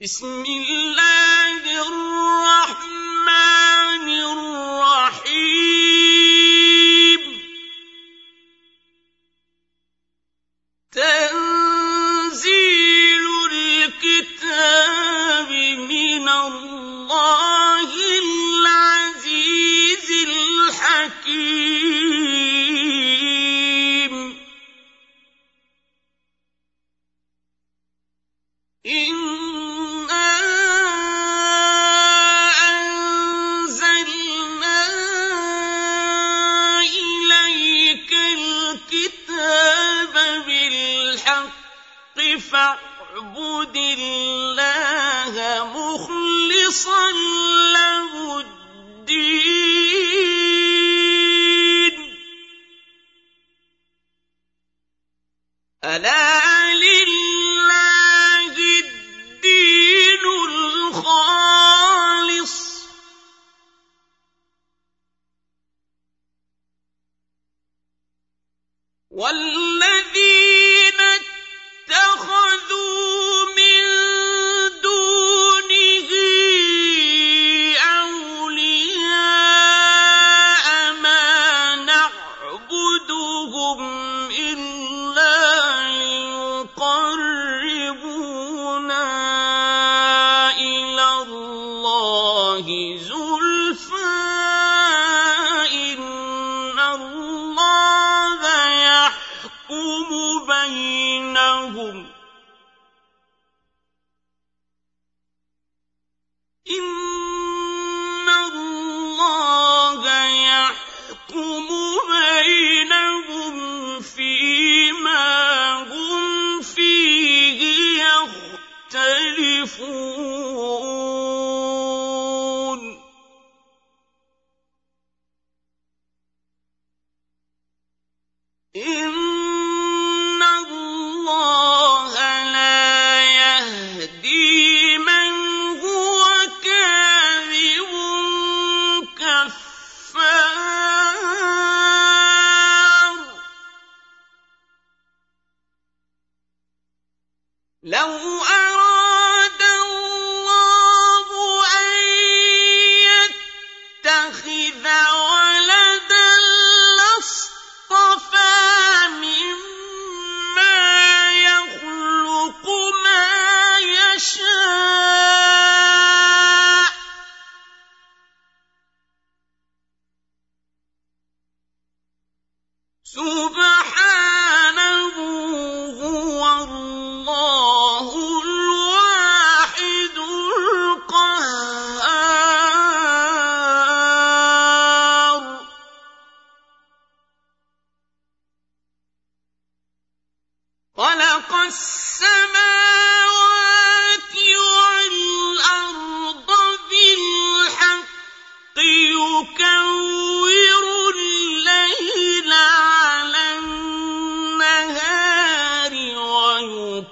بسم الله الرحمن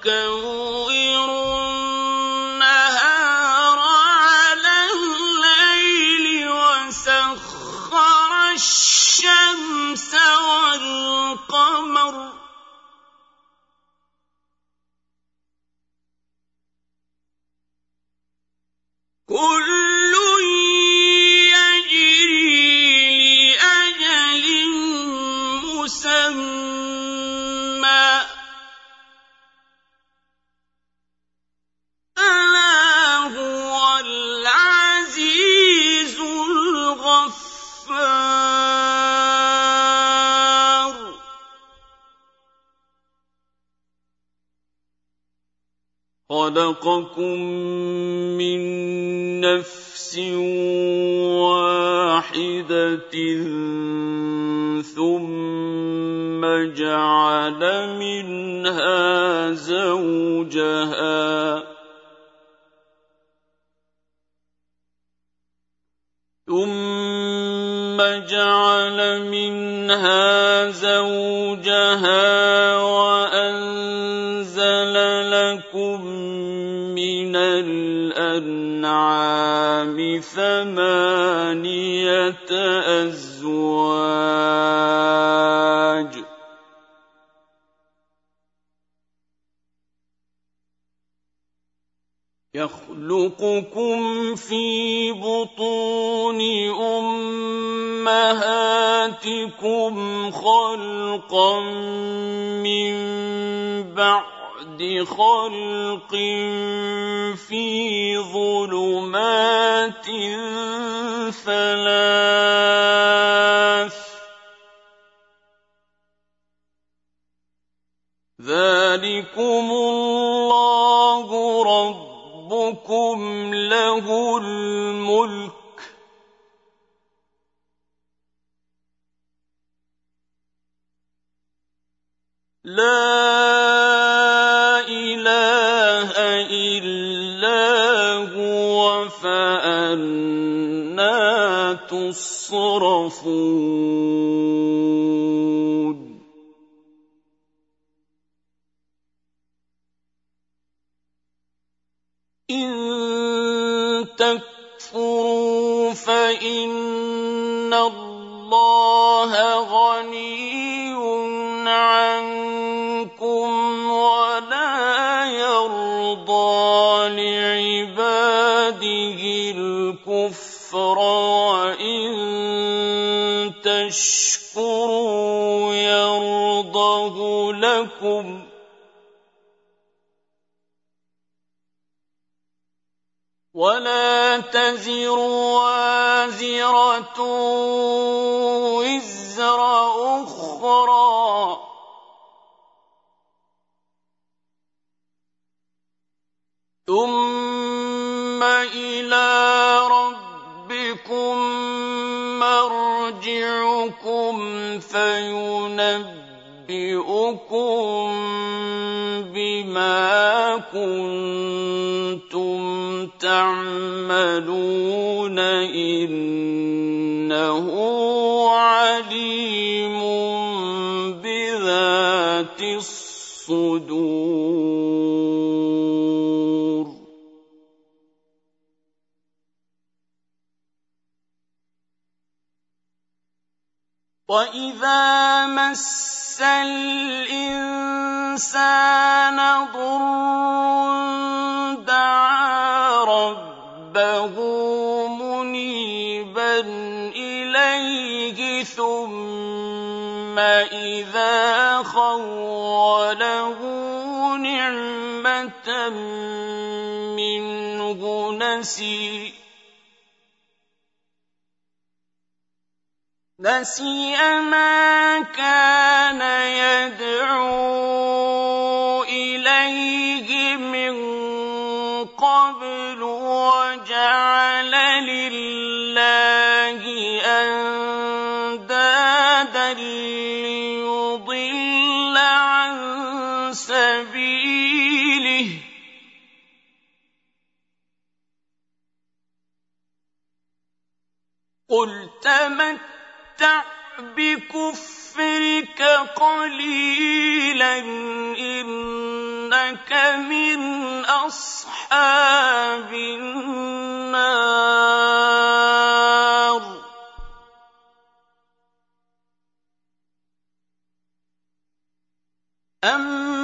ويكور بعد خلق في ظلمات ثلاث ذلكم الله رب ربكم له الملك لا تصرفون. إن تكفروا فإن الله غني عنكم ولا يرضى لعباده الكفر. تشكروا يرضه لكم ۖ. ولا تزر وازرة وزر أخرى. ثم إلى ربكم مرجعكم فينبئكم بما كنتم تَعْمَلُونَ وَإِذَا مَسَّ الْإِنسَانَ ضُرٌّ دَعَا رَبَّهُ مُنِيبًا إِلَيْهِ ثُمَّ إِذَا خَوَّلَهُ نِعْمَةً مِّنْهُ نَسِيَ نسي ما كان يدعو إليه من قبل وجعل لله أندادا ليضل عن سبيله. قل تمت تَمَتَّعْ بِكُفْرِكَ قَلِيلًا إِنَّكَ مِنْ أَصْحَابِ النَّارِ. أَمَّنْ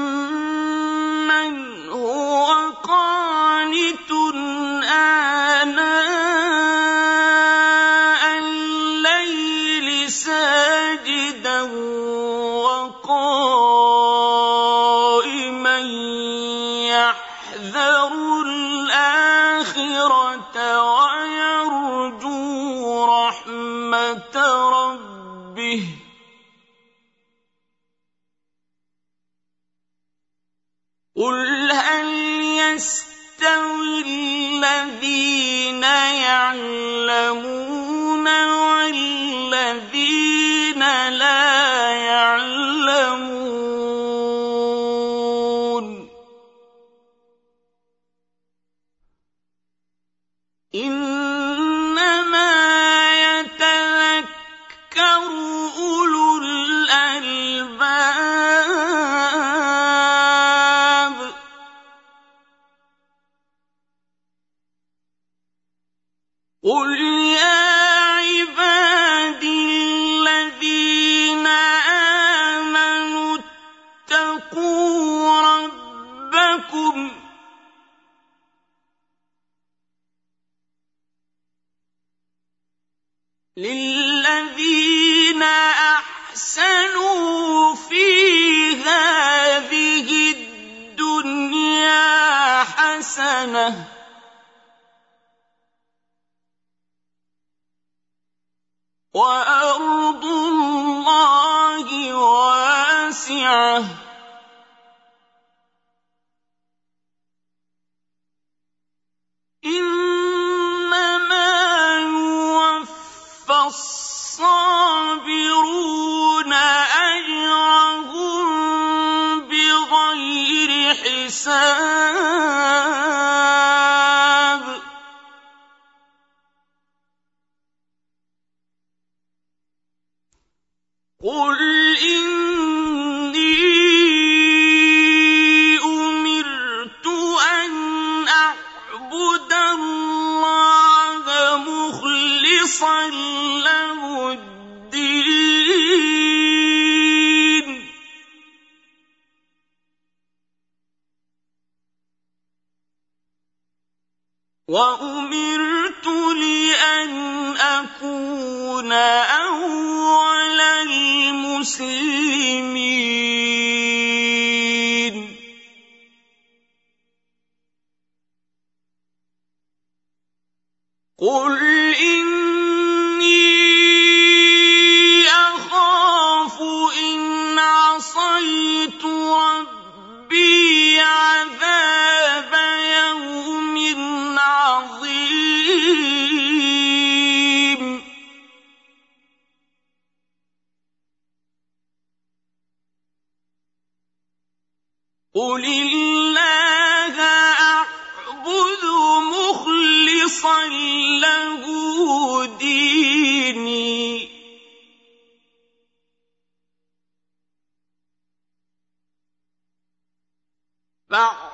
واسعه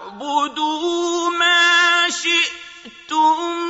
فاعبدوا ما شئتم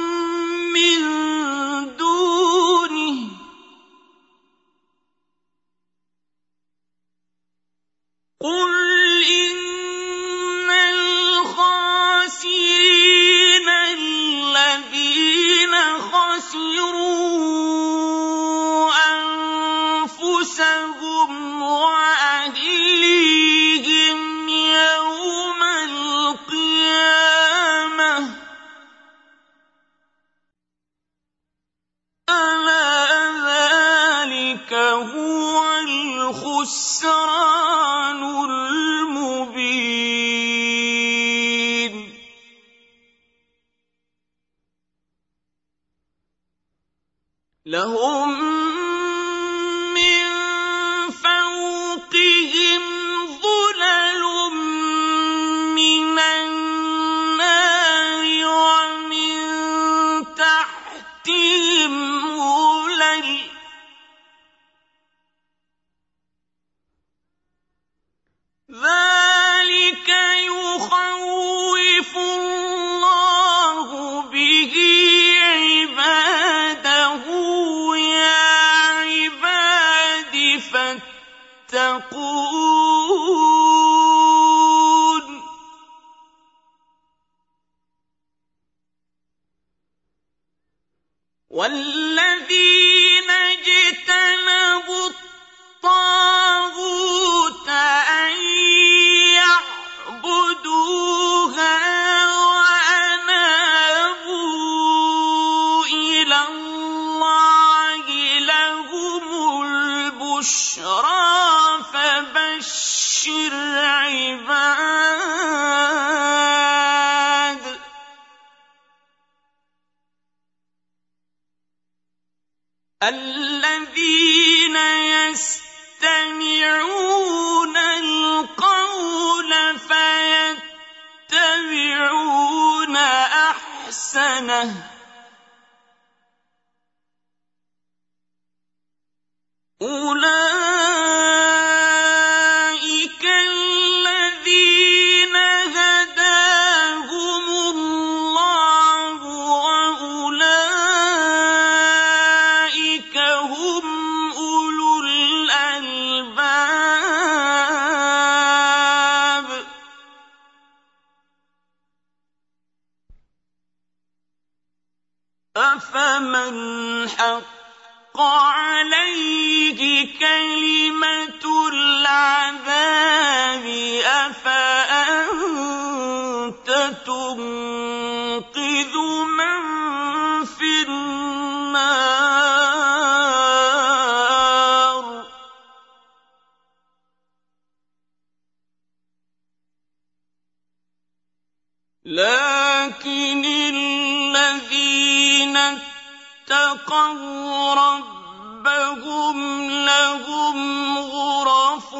ربهم لهم غرف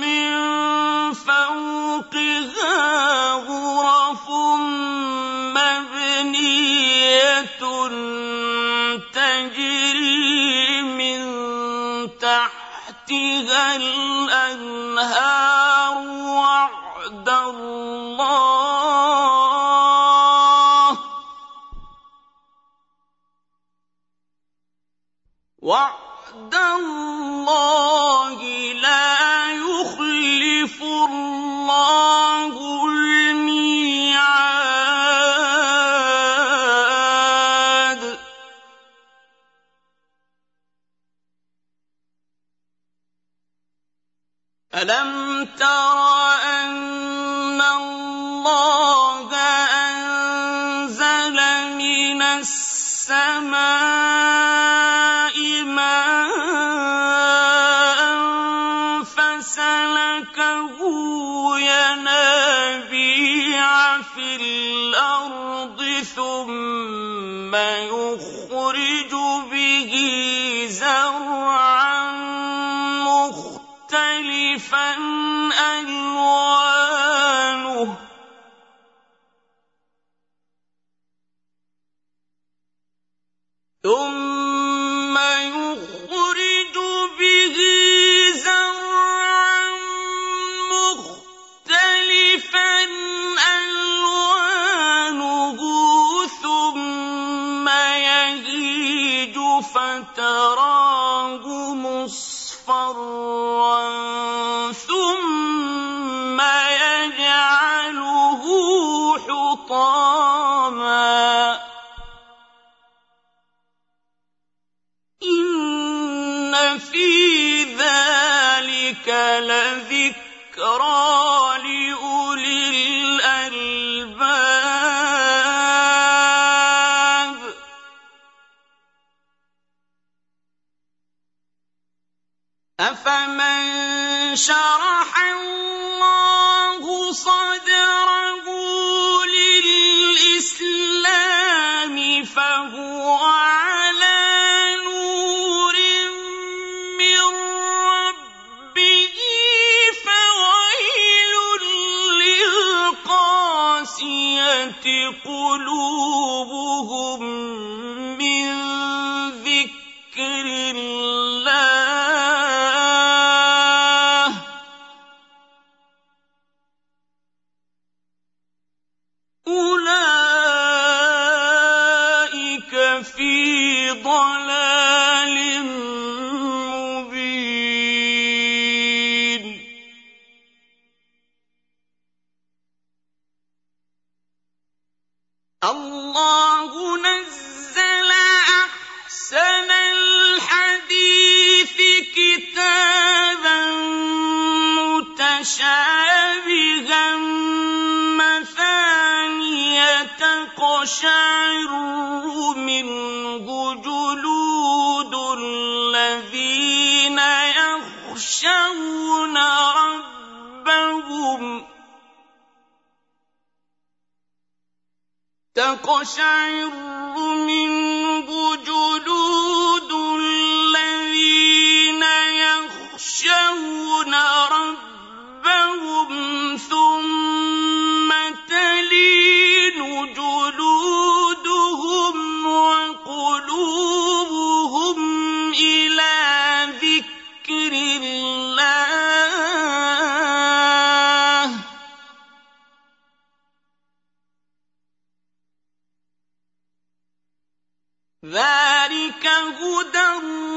من فوقها غرف مبنية تجري من تحتها الأنهار Oh. فتراه مصفرا ثم شرح الله صدره للإسلام فهو على نور من ربه فويل للقاسية قلوبهم. تقشعر منه جلود الذين يخشون ربهم. تقشعر منه هدى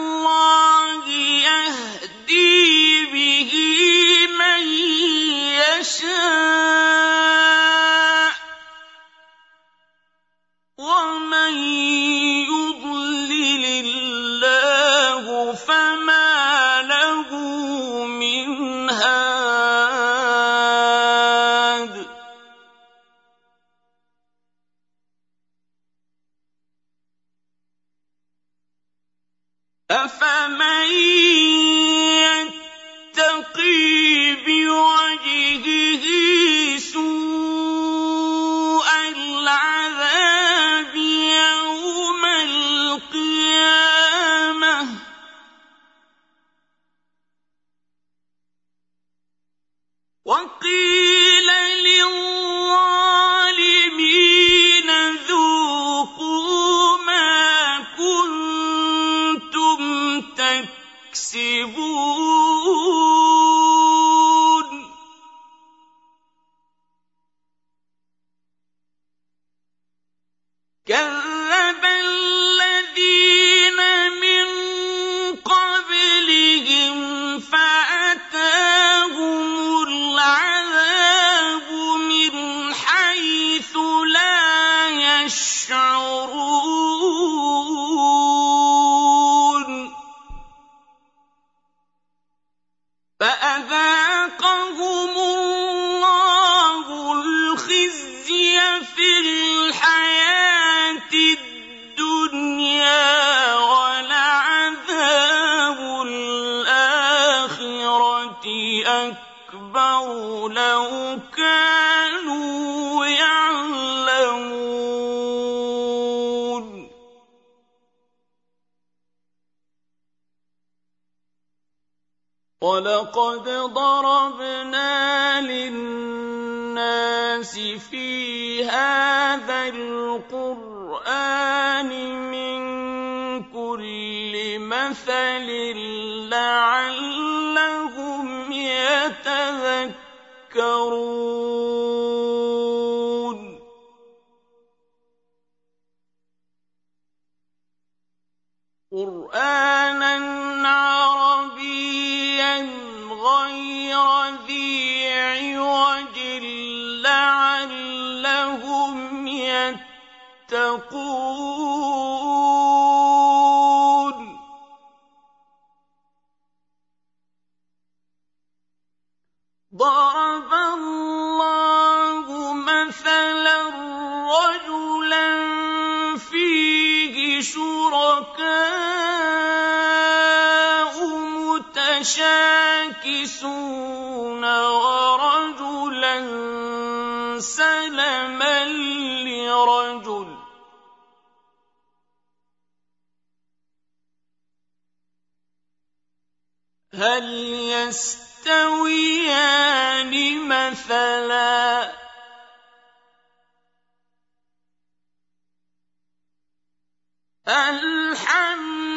يتقون. ضرب الله مثلا رجلا فيه شركاء متشاكسون. هل يستويان مثلا؟ الحمد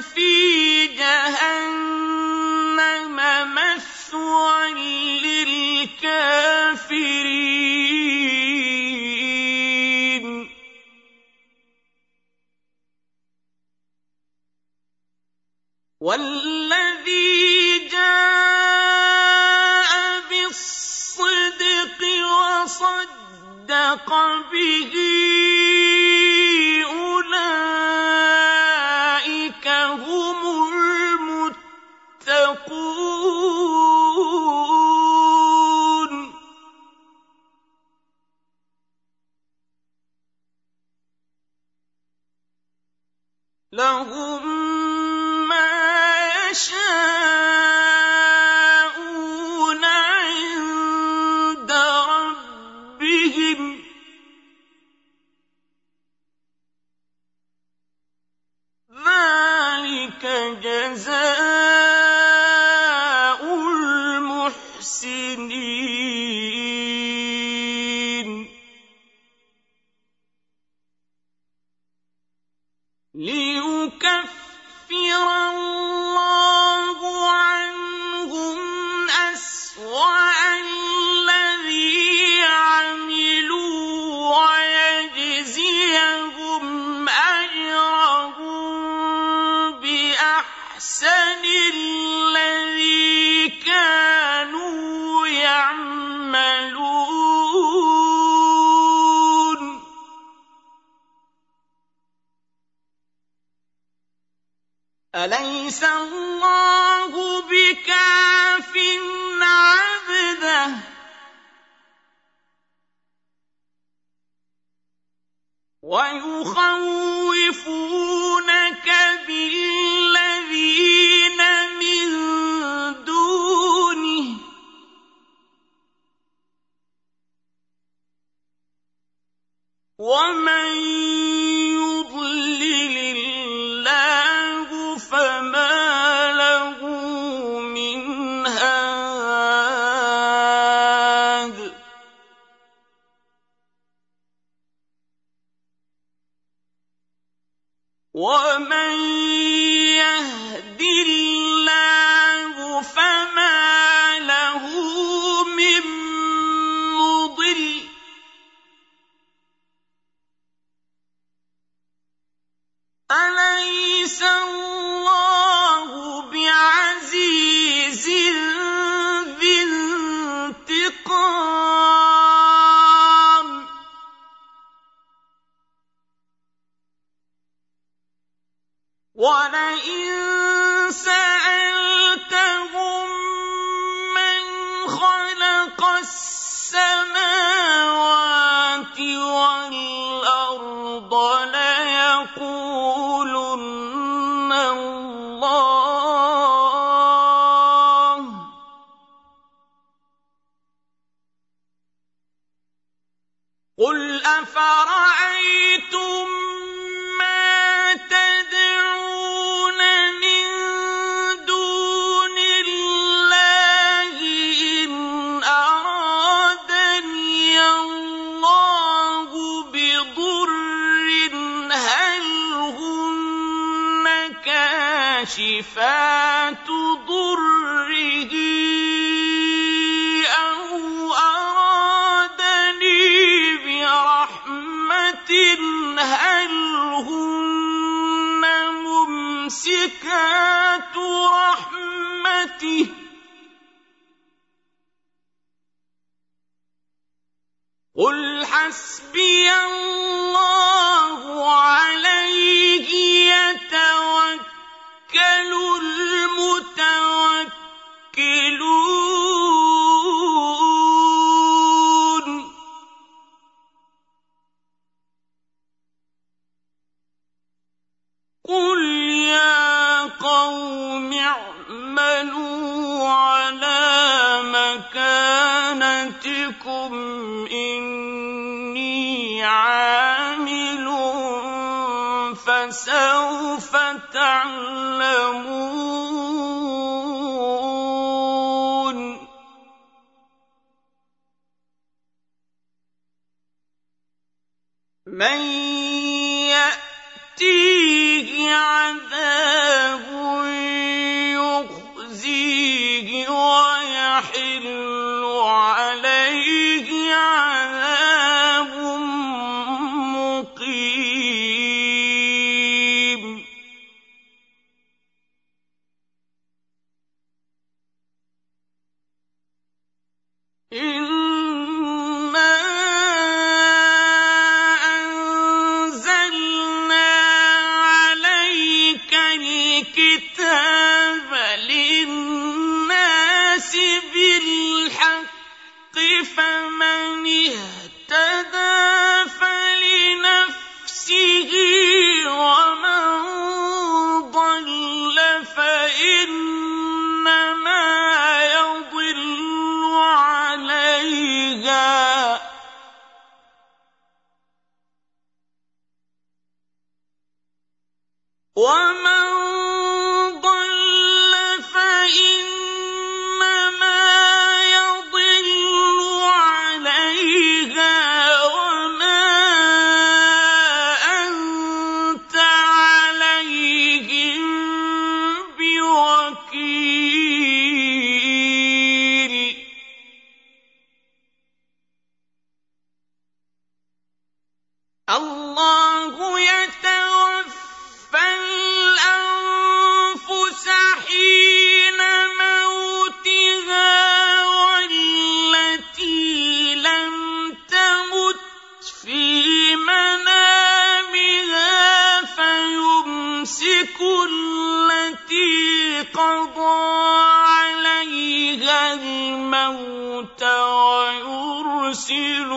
في جهنم. ليكفر الله ويخوفون ولئن لكم إني عامل فسوف تعلمون من يأتيه عذاب الله يتوفى الأنفس حين موتها والتي لم تمت في منامها فيمسك التي قضى عليها الموت ويرسل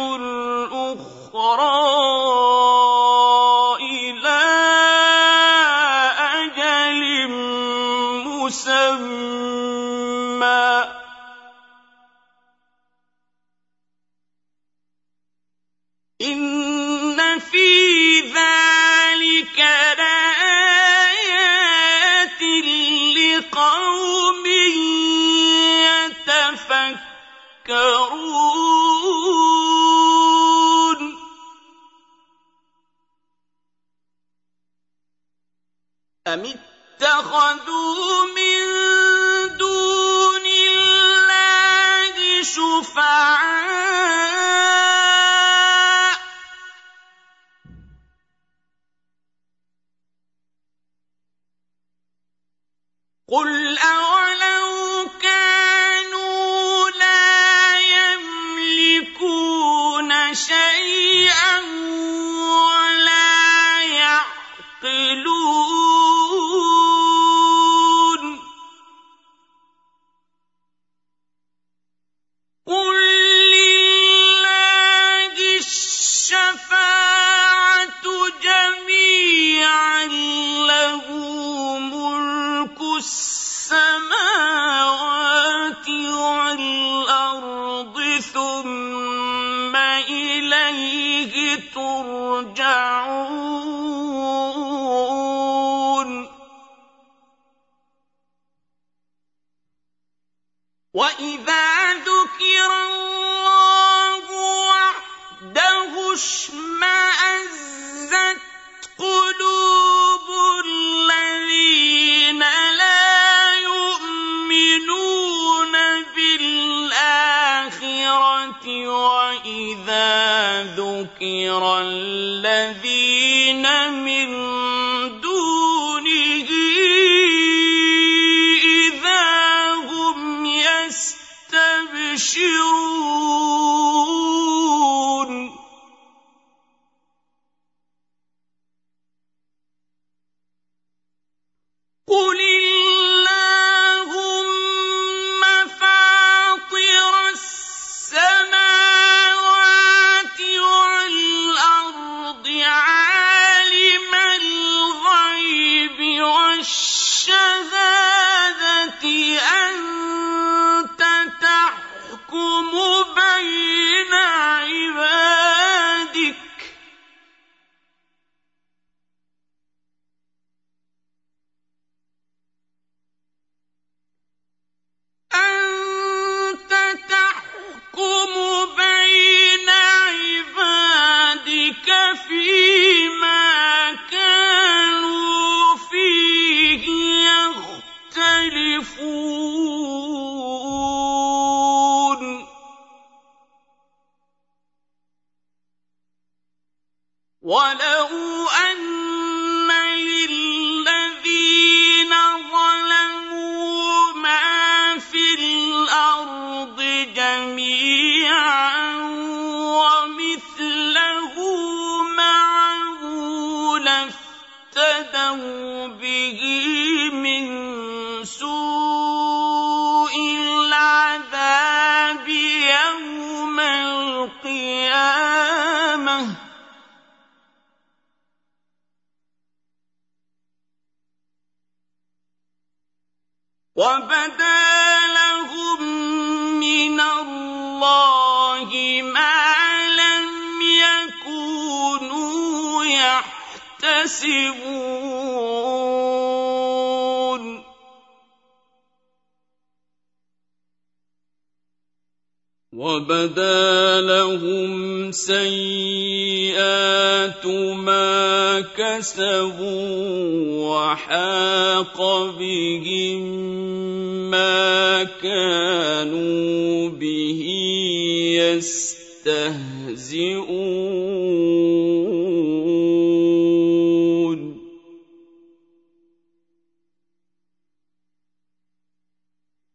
اتخذوا من دون الله شفعاء. قل ليذكر الذين من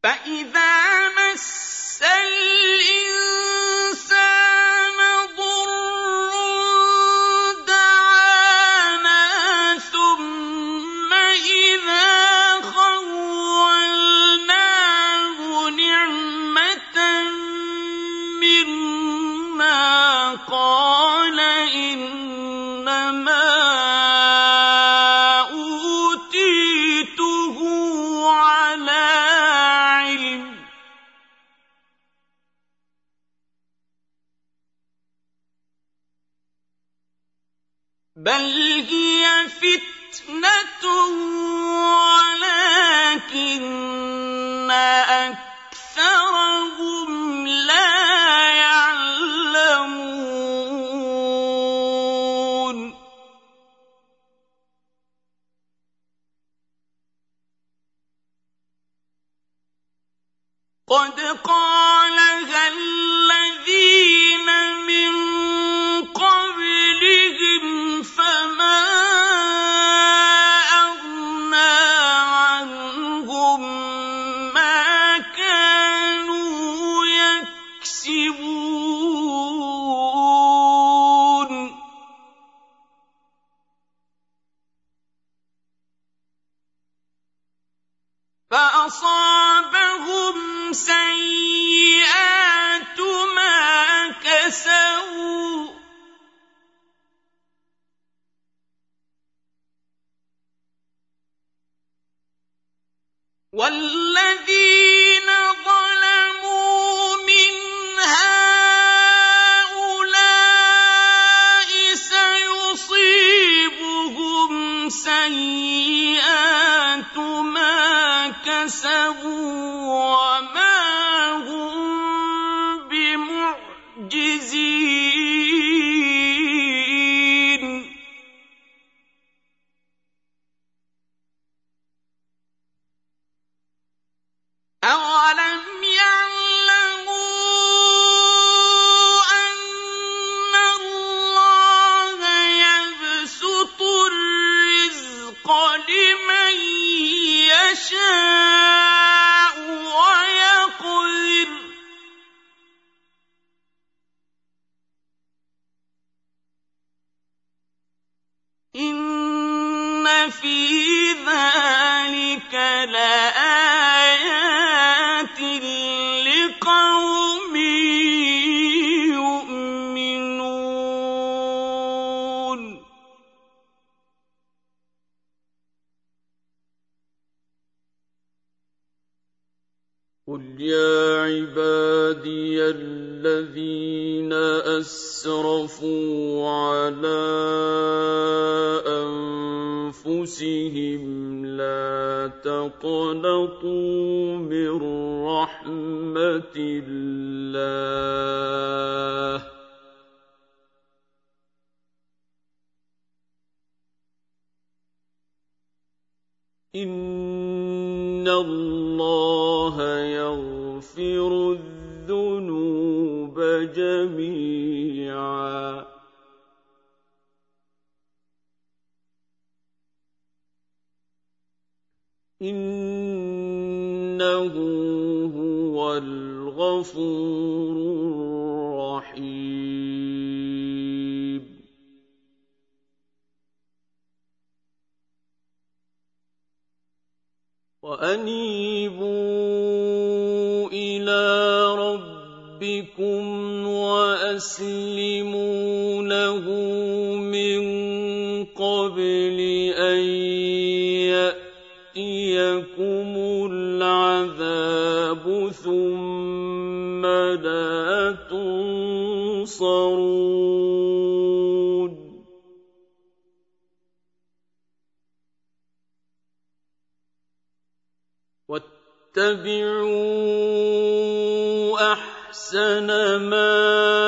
فإذا مس الإنسان والذي إِنَّ اللَّهَ يَغْفِرُ الذُّنُوبَ جَمِيعًا ۚ. إِنَّهُ هُوَ الْغَفُورُ فَاسْلِمُوا لَهُ مِن قَبْلِ أَن يَأْتِيَكُمُ الْعَذَابُ ثُمَّ لَا تُنصَرُونَ. وَاتَّبِعُوا أَحْسَنَ مَا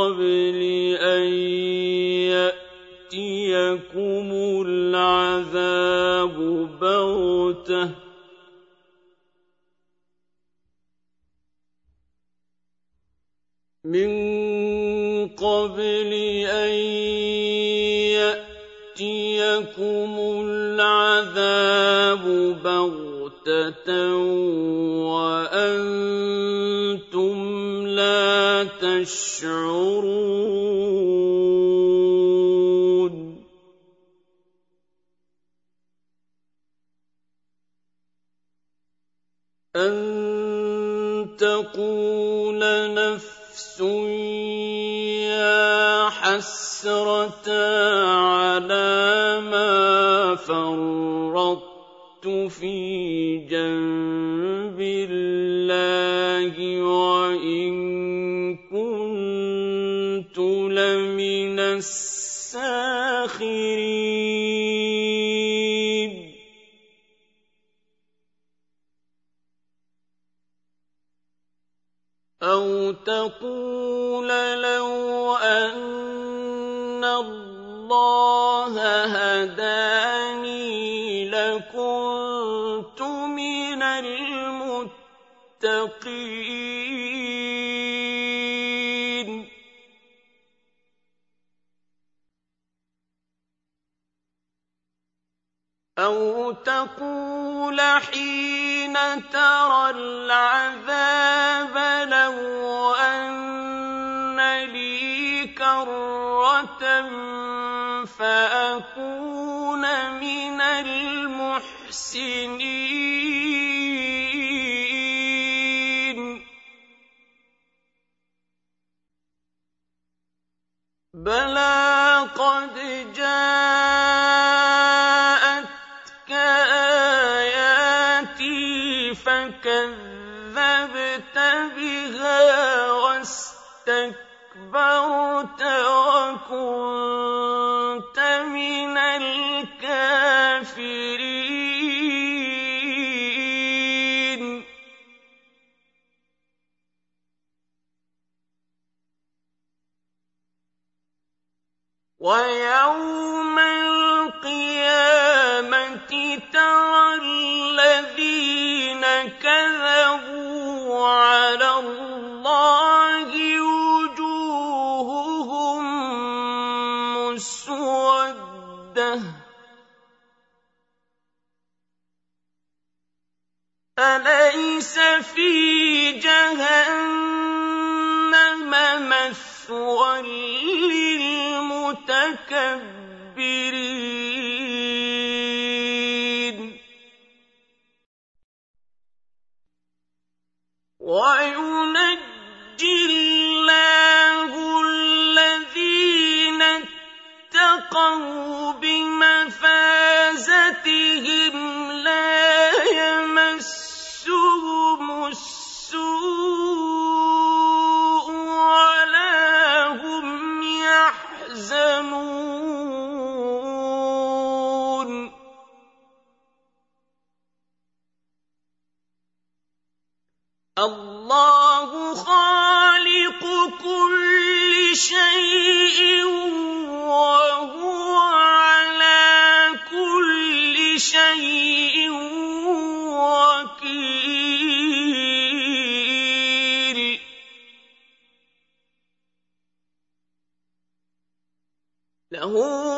قبل أن يأتيكم العذاب بغتة. من قبل أن يأتيكم العذاب بغتة وأن تشعرون كذبت بها واستكبرت وكنت من الكافرين. ويوم أليس في جهنم مثوى للمتكبرين؟ له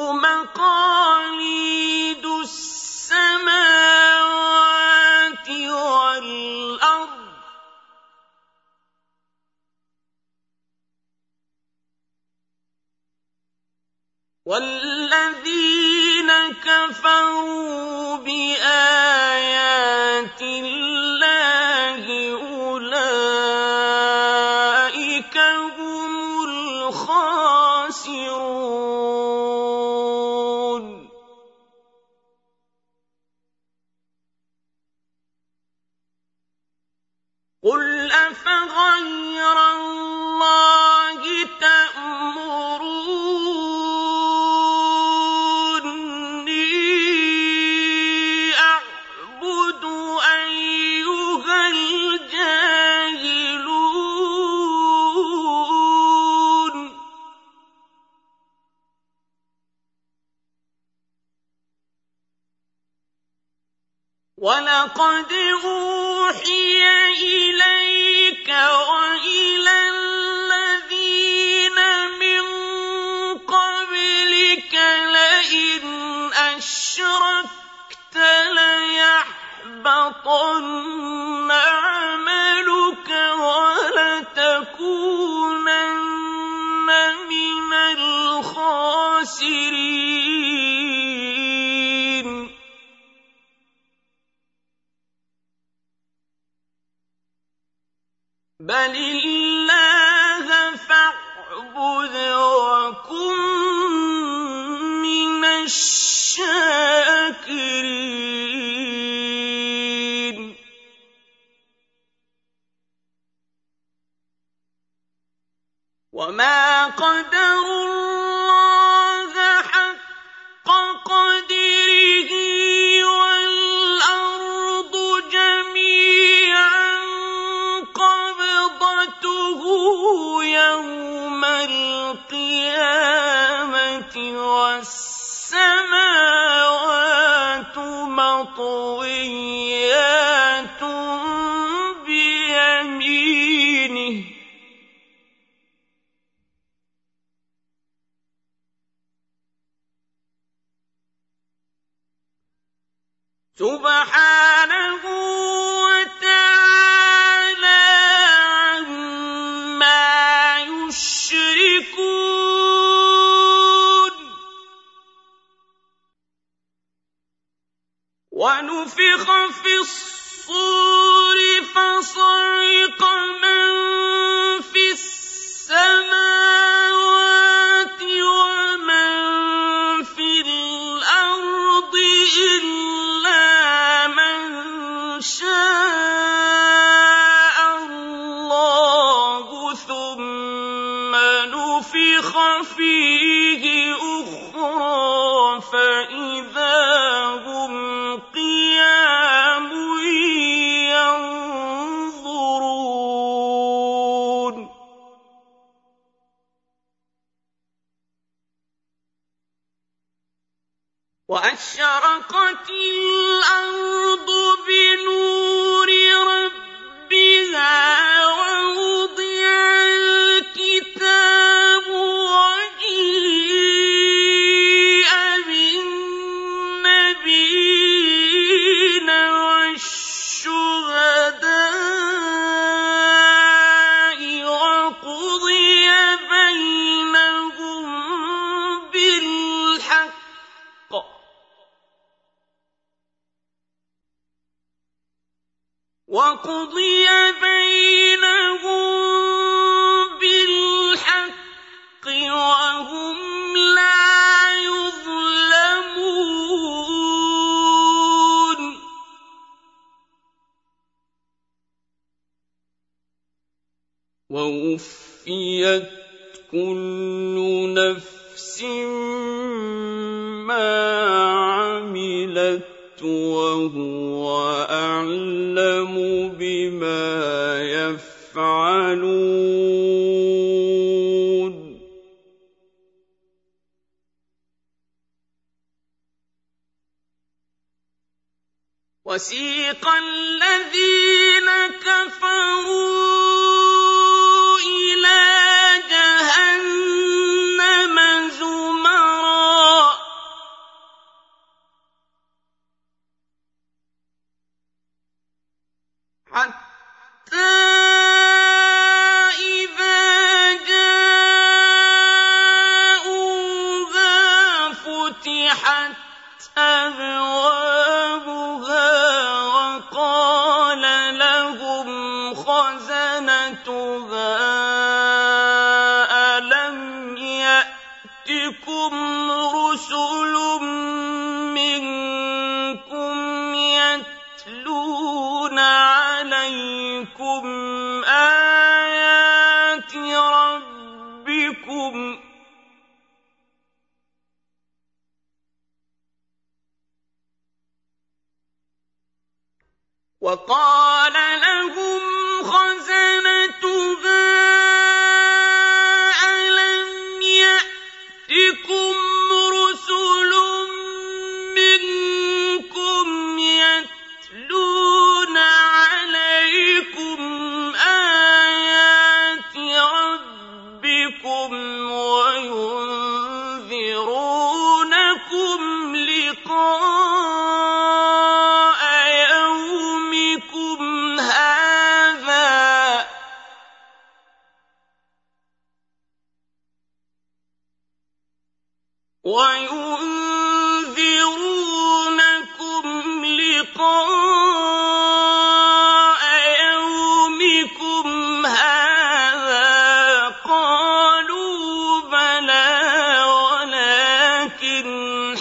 بل الله فاعبد وكن من الشاكرين ونفخ في الصور فصعق من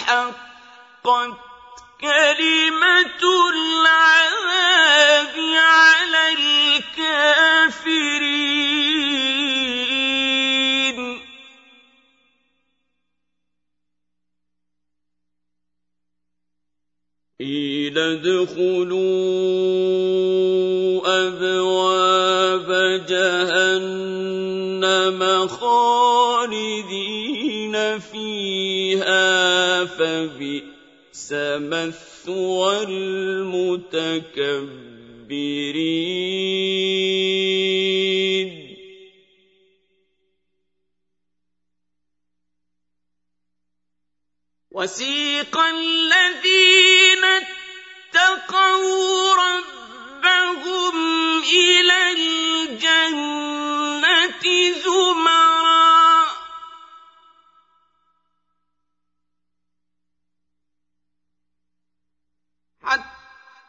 حقت كلمة العذاب على الكافرين. قيل ادخلوا أبواب جهنم خالدين. فيها فبئس مثوى المتكبرين. وسيق الذين اتقوا ربهم إلى الجنة زمرًا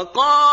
وقالوا